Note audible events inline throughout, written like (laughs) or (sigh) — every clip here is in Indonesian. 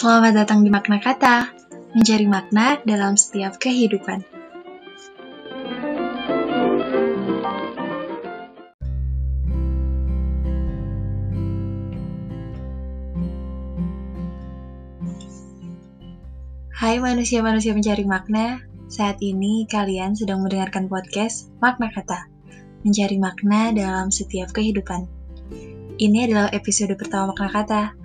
Selamat datang di Makna Kata, mencari makna dalam setiap kehidupan. Hai manusia-manusia mencari makna, saat ini kalian sedang mendengarkan podcast Makna Kata, mencari makna dalam setiap kehidupan. Ini adalah episode pertama Makna Kata,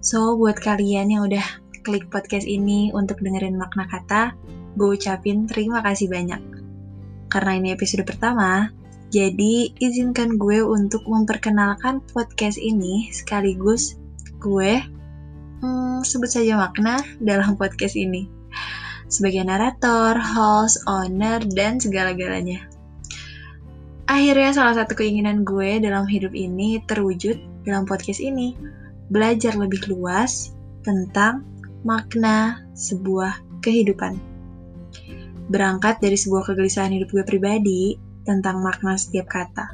So, buat kalian yang udah klik podcast ini untuk dengerin makna kata, gue ucapin terima kasih banyak. Karena ini episode pertama, jadi izinkan gue untuk memperkenalkan podcast ini sekaligus gue hmm, sebut saja makna dalam podcast ini. Sebagai narator, host, owner, dan segala-galanya. Akhirnya salah satu keinginan gue dalam hidup ini terwujud dalam podcast ini belajar lebih luas tentang makna sebuah kehidupan. Berangkat dari sebuah kegelisahan hidup gue pribadi tentang makna setiap kata.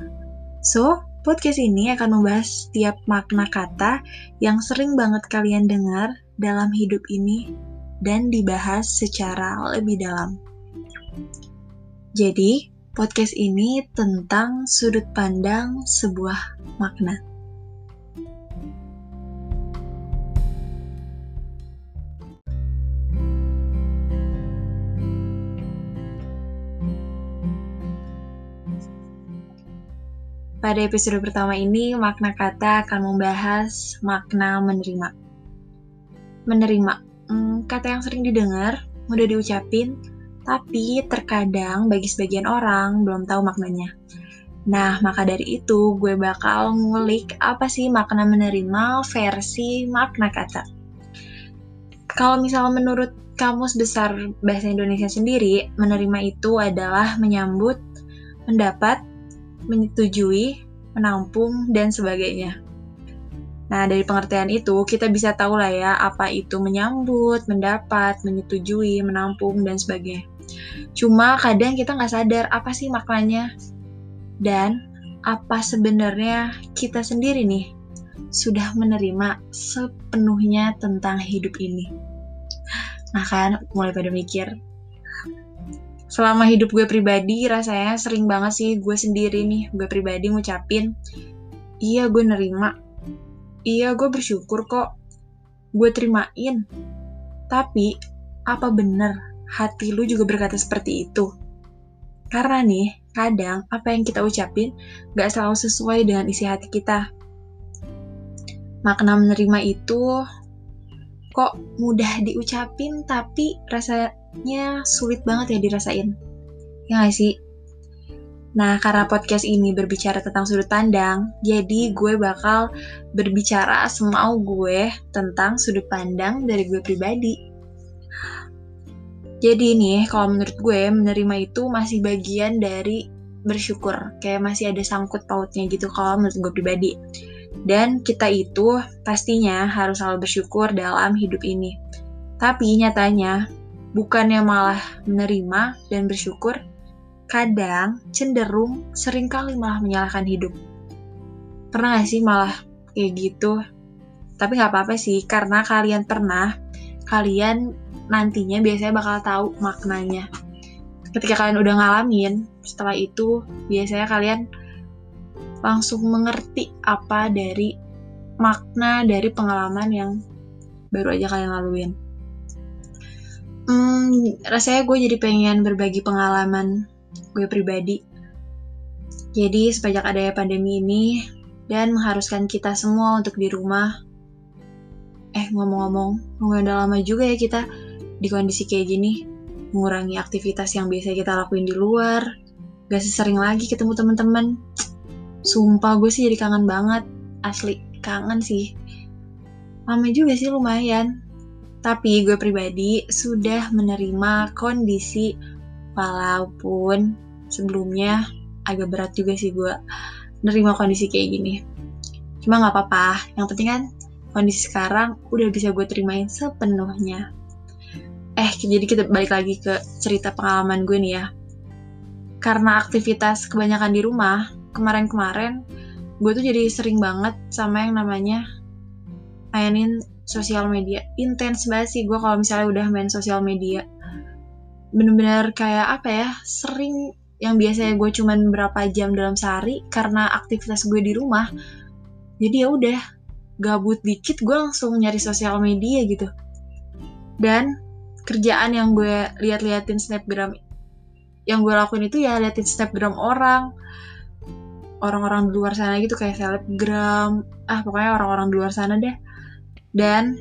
So, podcast ini akan membahas setiap makna kata yang sering banget kalian dengar dalam hidup ini dan dibahas secara lebih dalam. Jadi, podcast ini tentang sudut pandang sebuah makna. Pada episode pertama ini, makna kata akan membahas makna menerima. Menerima, hmm, kata yang sering didengar, mudah diucapin, tapi terkadang bagi sebagian orang belum tahu maknanya. Nah, maka dari itu gue bakal ngulik apa sih makna menerima versi makna kata. Kalau misalnya menurut Kamus Besar Bahasa Indonesia sendiri, menerima itu adalah menyambut, mendapat, menyetujui, menampung, dan sebagainya. Nah, dari pengertian itu, kita bisa tahu lah ya, apa itu menyambut, mendapat, menyetujui, menampung, dan sebagainya. Cuma kadang kita nggak sadar apa sih maknanya, dan apa sebenarnya kita sendiri nih sudah menerima sepenuhnya tentang hidup ini. Nah kan, mulai pada mikir, selama hidup gue pribadi rasanya sering banget sih gue sendiri nih gue pribadi ngucapin iya gue nerima. Iya gue bersyukur kok gue terimain. Tapi apa bener hati lu juga berkata seperti itu? Karena nih kadang apa yang kita ucapin gak selalu sesuai dengan isi hati kita. Makna menerima itu kok mudah diucapin tapi rasanya sulit banget ya dirasain. Ya gak sih? Nah, karena podcast ini berbicara tentang sudut pandang, jadi gue bakal berbicara semau gue tentang sudut pandang dari gue pribadi. Jadi nih, kalau menurut gue, menerima itu masih bagian dari bersyukur. Kayak masih ada sangkut pautnya gitu kalau menurut gue pribadi. Dan kita itu pastinya harus selalu bersyukur dalam hidup ini. Tapi nyatanya, bukannya malah menerima dan bersyukur, kadang cenderung sering kali malah menyalahkan hidup. Pernah gak sih malah kayak gitu? Tapi gak apa-apa sih, karena kalian pernah, kalian nantinya biasanya bakal tahu maknanya. Ketika kalian udah ngalamin, setelah itu biasanya kalian langsung mengerti apa dari makna dari pengalaman yang baru aja kalian laluin. Hmm, rasanya gue jadi pengen berbagi pengalaman gue pribadi. Jadi sepanjang adanya pandemi ini dan mengharuskan kita semua untuk di rumah. Eh ngomong-ngomong, udah lama juga ya kita di kondisi kayak gini, mengurangi aktivitas yang biasa kita lakuin di luar, gak sesering lagi ketemu teman-teman. Sumpah gue sih jadi kangen banget. Asli, kangen sih. Lama juga sih lumayan. Tapi gue pribadi sudah menerima kondisi walaupun sebelumnya agak berat juga sih gue nerima kondisi kayak gini. Cuma gak apa-apa, yang penting kan kondisi sekarang udah bisa gue terimain sepenuhnya. Eh, jadi kita balik lagi ke cerita pengalaman gue nih ya. Karena aktivitas kebanyakan di rumah, kemarin-kemarin gue tuh jadi sering banget sama yang namanya mainin sosial media. Intens banget sih gue kalau misalnya udah main sosial media. Bener-bener kayak apa ya sering yang biasanya gue cuman berapa jam dalam sehari karena aktivitas gue di rumah jadi ya udah gabut dikit gue langsung nyari sosial media gitu. Dan kerjaan yang gue liat-liatin snapgram yang gue lakuin itu ya liatin snapgram orang orang-orang di luar sana gitu kayak selebgram ah pokoknya orang-orang di luar sana deh dan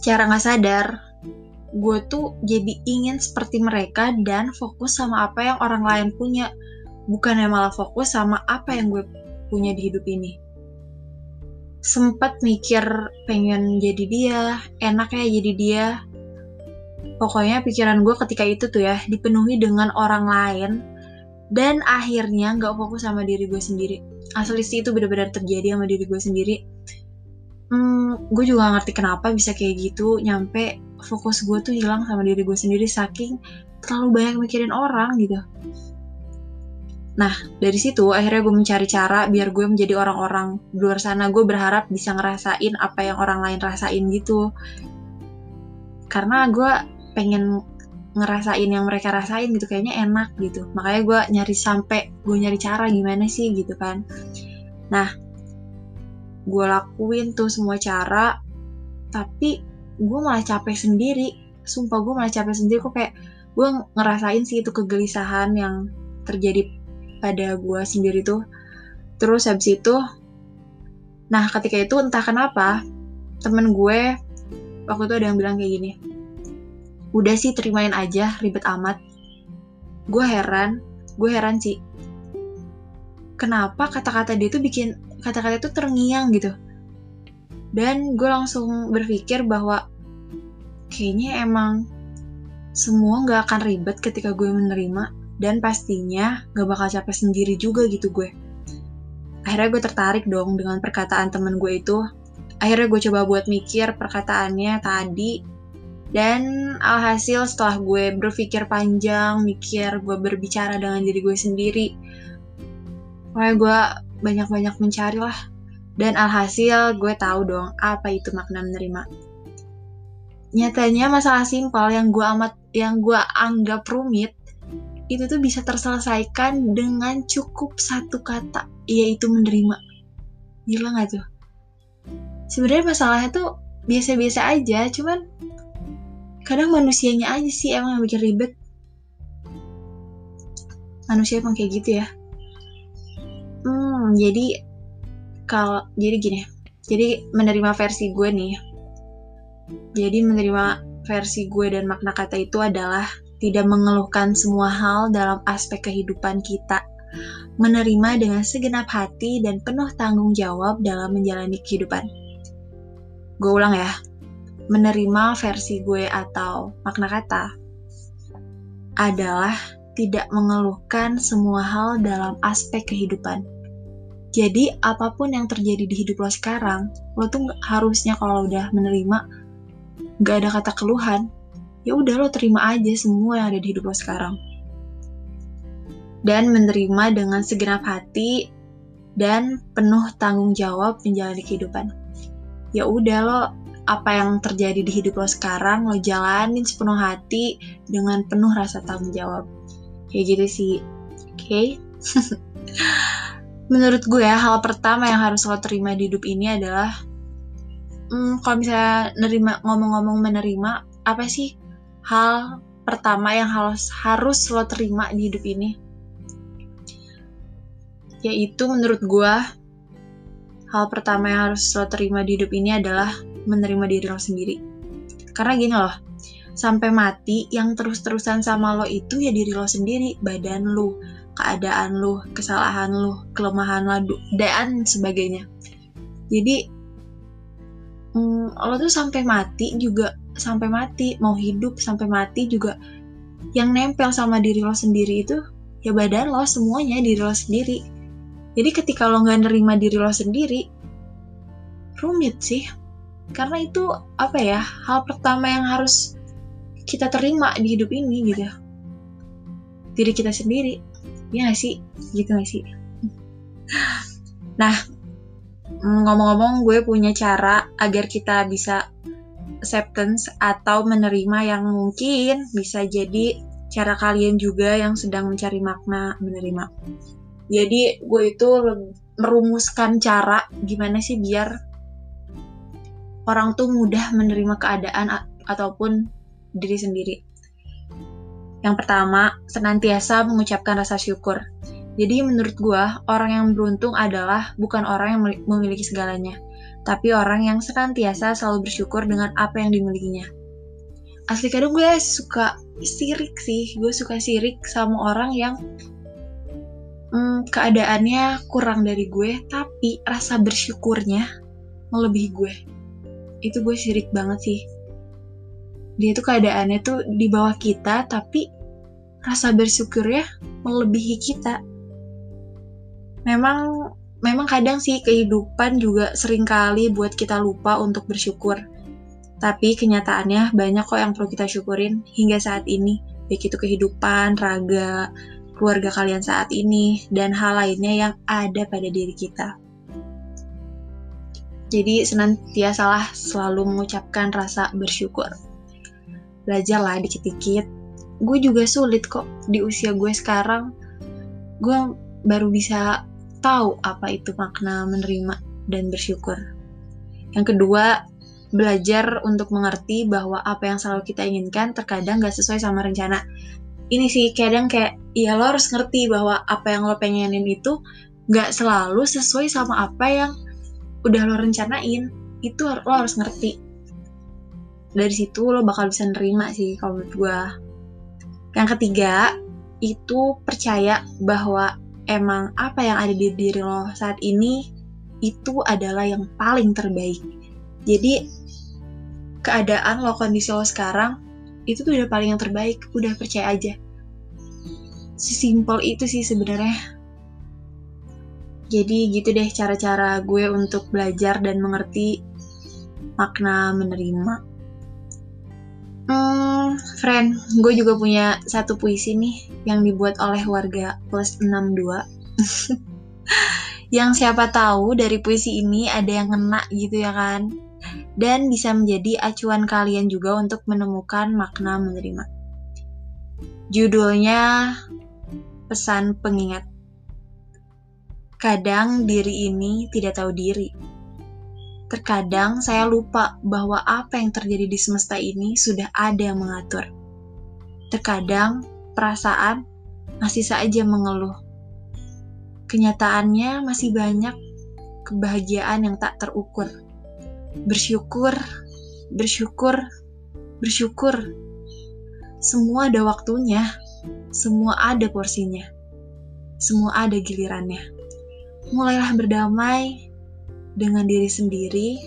secara nggak sadar gue tuh jadi ingin seperti mereka dan fokus sama apa yang orang lain punya. Bukannya malah fokus sama apa yang gue punya di hidup ini. Sempat mikir pengen jadi dia enak ya jadi dia. Pokoknya pikiran gue ketika itu tuh ya dipenuhi dengan orang lain dan akhirnya nggak fokus sama diri gue sendiri. Asli sih itu benar-benar terjadi sama diri gue sendiri hmm, gue juga ngerti kenapa bisa kayak gitu. Nyampe fokus gue tuh hilang sama diri gue sendiri saking terlalu banyak mikirin orang gitu. Nah dari situ akhirnya gue mencari cara biar gue menjadi orang-orang di luar sana. Gue berharap bisa ngerasain apa yang orang lain rasain gitu. Karena gue pengen ngerasain yang mereka rasain gitu. Kayaknya enak gitu. Makanya gue nyari sampai gue nyari cara gimana sih gitu kan. Nah gue lakuin tuh semua cara tapi gue malah capek sendiri. Sumpah gue malah capek sendiri. Kok kayak gue ngerasain sih itu kegelisahan yang terjadi pada gue sendiri tuh. Terus habis itu nah ketika itu entah kenapa temen gue waktu itu ada yang bilang kayak gini udah sih terimain aja ribet amat. Gue heran gue heran sih. Kenapa kata-kata dia tuh bikin kata-kata itu terngiang gitu. Dan gue langsung berpikir bahwa kayaknya emang semua nggak akan ribet ketika gue menerima dan pastinya gak bakal capek sendiri juga gitu gue. Akhirnya gue tertarik dong dengan perkataan temen gue itu. Akhirnya gue coba buat mikir perkataannya tadi dan alhasil setelah gue berpikir panjang mikir gue berbicara dengan diri gue sendiri Pokoknya gue banyak-banyak mencari lah. Dan alhasil gue tahu dong apa itu makna menerima. Nyatanya masalah simpel yang gue amat yang gue anggap rumit itu tuh bisa terselesaikan dengan cukup satu kata yaitu menerima. Gila gak tuh? Sebenarnya masalahnya tuh biasa-biasa aja, cuman kadang manusianya aja sih emang yang bikin ribet. Manusia emang kayak gitu ya. Hmm, jadi kalau jadi gini, jadi menerima versi gue nih. Jadi menerima versi gue dan makna kata itu adalah tidak mengeluhkan semua hal dalam aspek kehidupan kita. Menerima dengan segenap hati dan penuh tanggung jawab dalam menjalani kehidupan. Gue ulang ya, menerima versi gue atau makna kata adalah tidak mengeluhkan semua hal dalam aspek kehidupan. Jadi apa pun yang terjadi di hidup lo sekarang, lo tuh harusnya kalau udah menerima gak ada kata keluhan, ya udah lo terima aja semua yang ada di hidup lo sekarang. Dan menerima dengan segenap hati dan penuh tanggung jawab menjalani kehidupan. Ya udah lo apa yang terjadi di hidup lo sekarang lo jalanin sepenuh hati dengan penuh rasa tanggung jawab kayak gitu sih oke okay? (laughs) menurut gue ya hal pertama yang harus lo terima di hidup ini adalah hmm, kalau misalnya nerima ngomong-ngomong menerima apa sih hal pertama yang harus harus lo terima di hidup ini? Yaitu menurut gue hal pertama yang harus lo terima di hidup ini adalah menerima diri lo sendiri. Karena gini loh sampai mati yang terus-terusan sama lo itu ya diri lo sendiri, badan lo, keadaan lo, kesalahan lo, kelemahan lo, dan sebagainya. Jadi mm, lo tuh sampai mati juga sampai mati mau hidup sampai mati juga yang nempel sama diri lo sendiri itu ya badan lo semuanya diri lo sendiri. Jadi ketika lo nggak nerima diri lo sendiri, rumit sih. Karena itu apa ya hal pertama yang harus kita terima di hidup ini gitu diri kita sendiri ya gak sih gitu gak sih nah ngomong-ngomong, gue punya cara agar kita bisa acceptance atau menerima yang mungkin bisa jadi cara kalian juga yang sedang mencari makna menerima. Jadi gue itu merumuskan cara gimana sih biar orang tuh mudah menerima keadaan ataupun diri sendiri. Yang pertama, senantiasa mengucapkan rasa syukur. Jadi menurut gue, orang yang beruntung adalah bukan orang yang memiliki segalanya, tapi orang yang senantiasa selalu bersyukur dengan apa yang dimilikinya. Asli kadang gue suka sirik sih, gue suka sirik sama orang yang hmm, keadaannya kurang dari gue, tapi rasa bersyukurnya melebihi gue. Itu gue sirik banget sih dia tuh keadaannya tuh di bawah kita tapi rasa bersyukurnya melebihi kita. Memang memang kadang sih kehidupan juga sering kali buat kita lupa untuk bersyukur. Tapi kenyataannya banyak kok yang perlu kita syukurin hingga saat ini. Baik itu kehidupan raga keluarga kalian saat ini dan hal lainnya yang ada pada diri kita. Jadi senantiasalah selalu mengucapkan rasa bersyukur belajar lah dikit-dikit. Gue juga sulit kok di usia gue sekarang. Gue baru bisa tahu apa itu makna menerima dan bersyukur. Yang kedua belajar untuk mengerti bahwa apa yang selalu kita inginkan terkadang gak sesuai sama rencana. Ini sih kadang kayak ya lo harus ngerti bahwa apa yang lo pengenin itu gak selalu sesuai sama apa yang udah lo rencanain. Itu lo harus ngerti dari situ lo bakal bisa nerima sih kalau menurut gue yang ketiga itu percaya bahwa emang apa yang ada di diri lo saat ini itu adalah yang paling terbaik. Jadi keadaan lo kondisi lo sekarang itu tuh udah paling yang terbaik. Udah percaya aja. Sesimpel itu sih sebenarnya. Jadi gitu deh cara-cara gue untuk belajar dan mengerti makna menerima Hmm, friend, gue juga punya satu puisi nih yang dibuat oleh warga plus 62. (laughs) yang siapa tahu dari puisi ini ada yang kena gitu ya kan. Dan bisa menjadi acuan kalian juga untuk menemukan makna menerima. Judulnya Pesan Pengingat. Kadang diri ini tidak tahu diri Terkadang saya lupa bahwa apa yang terjadi di semesta ini sudah ada yang mengatur. Terkadang perasaan masih saja mengeluh. Kenyataannya masih banyak kebahagiaan yang tak terukur. Bersyukur, bersyukur, bersyukur. Semua ada waktunya, semua ada porsinya, semua ada gilirannya. Mulailah berdamai dengan diri sendiri,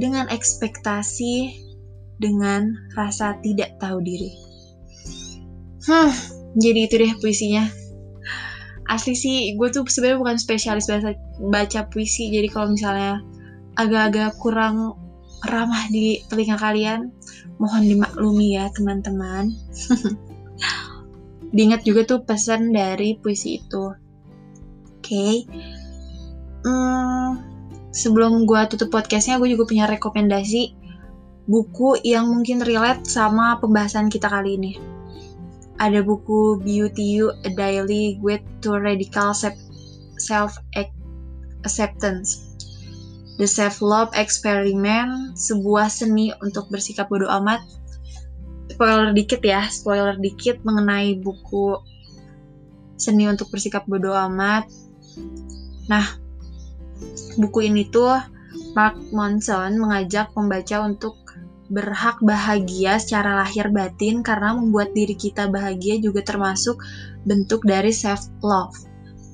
dengan ekspektasi, dengan rasa tidak tahu diri. Hmm, jadi itu deh puisinya. Asli sih, gue tuh sebenarnya bukan spesialis baca, baca puisi, jadi kalau misalnya agak-agak kurang ramah di telinga kalian, mohon dimaklumi ya teman-teman. (laughs) Diingat juga tuh pesan dari puisi itu. Oke. Okay. Hmm, sebelum gue tutup podcastnya, gue juga punya rekomendasi buku yang mungkin relate sama pembahasan kita kali ini. Ada buku Beauty You, A Daily Guide to Radical Self-Acceptance. The Self-Love Experiment, sebuah seni untuk bersikap bodoh amat. Spoiler dikit ya, spoiler dikit mengenai buku seni untuk bersikap bodoh amat. Nah, buku ini tuh Mark Monson mengajak pembaca untuk berhak bahagia secara lahir batin karena membuat diri kita bahagia juga termasuk bentuk dari self love.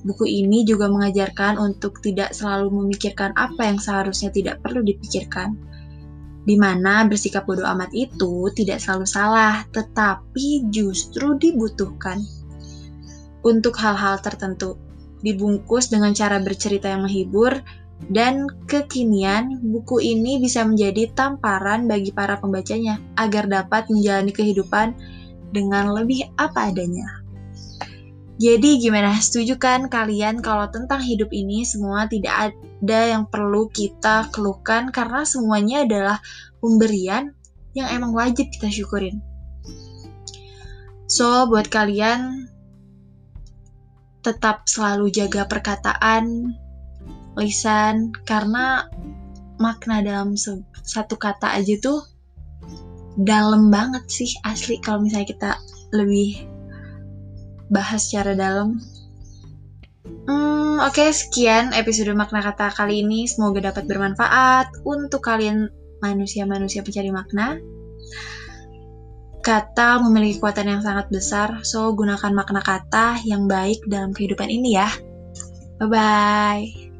Buku ini juga mengajarkan untuk tidak selalu memikirkan apa yang seharusnya tidak perlu dipikirkan. Di mana bersikap bodoh amat itu tidak selalu salah, tetapi justru dibutuhkan untuk hal-hal tertentu. Dibungkus dengan cara bercerita yang menghibur, dan kekinian, buku ini bisa menjadi tamparan bagi para pembacanya agar dapat menjalani kehidupan dengan lebih apa adanya. Jadi gimana? Setuju kan kalian kalau tentang hidup ini semua tidak ada yang perlu kita keluhkan karena semuanya adalah pemberian yang emang wajib kita syukurin. So, buat kalian tetap selalu jaga perkataan, lisan, karena makna dalam satu kata aja tuh dalam banget sih asli kalau misalnya kita lebih bahas secara dalam. Hmm, oke okay, sekian episode makna kata kali ini. Semoga dapat bermanfaat untuk kalian manusia-manusia pencari makna. Kata memiliki kekuatan yang sangat besar, so gunakan makna kata yang baik dalam kehidupan ini ya. Bye-bye.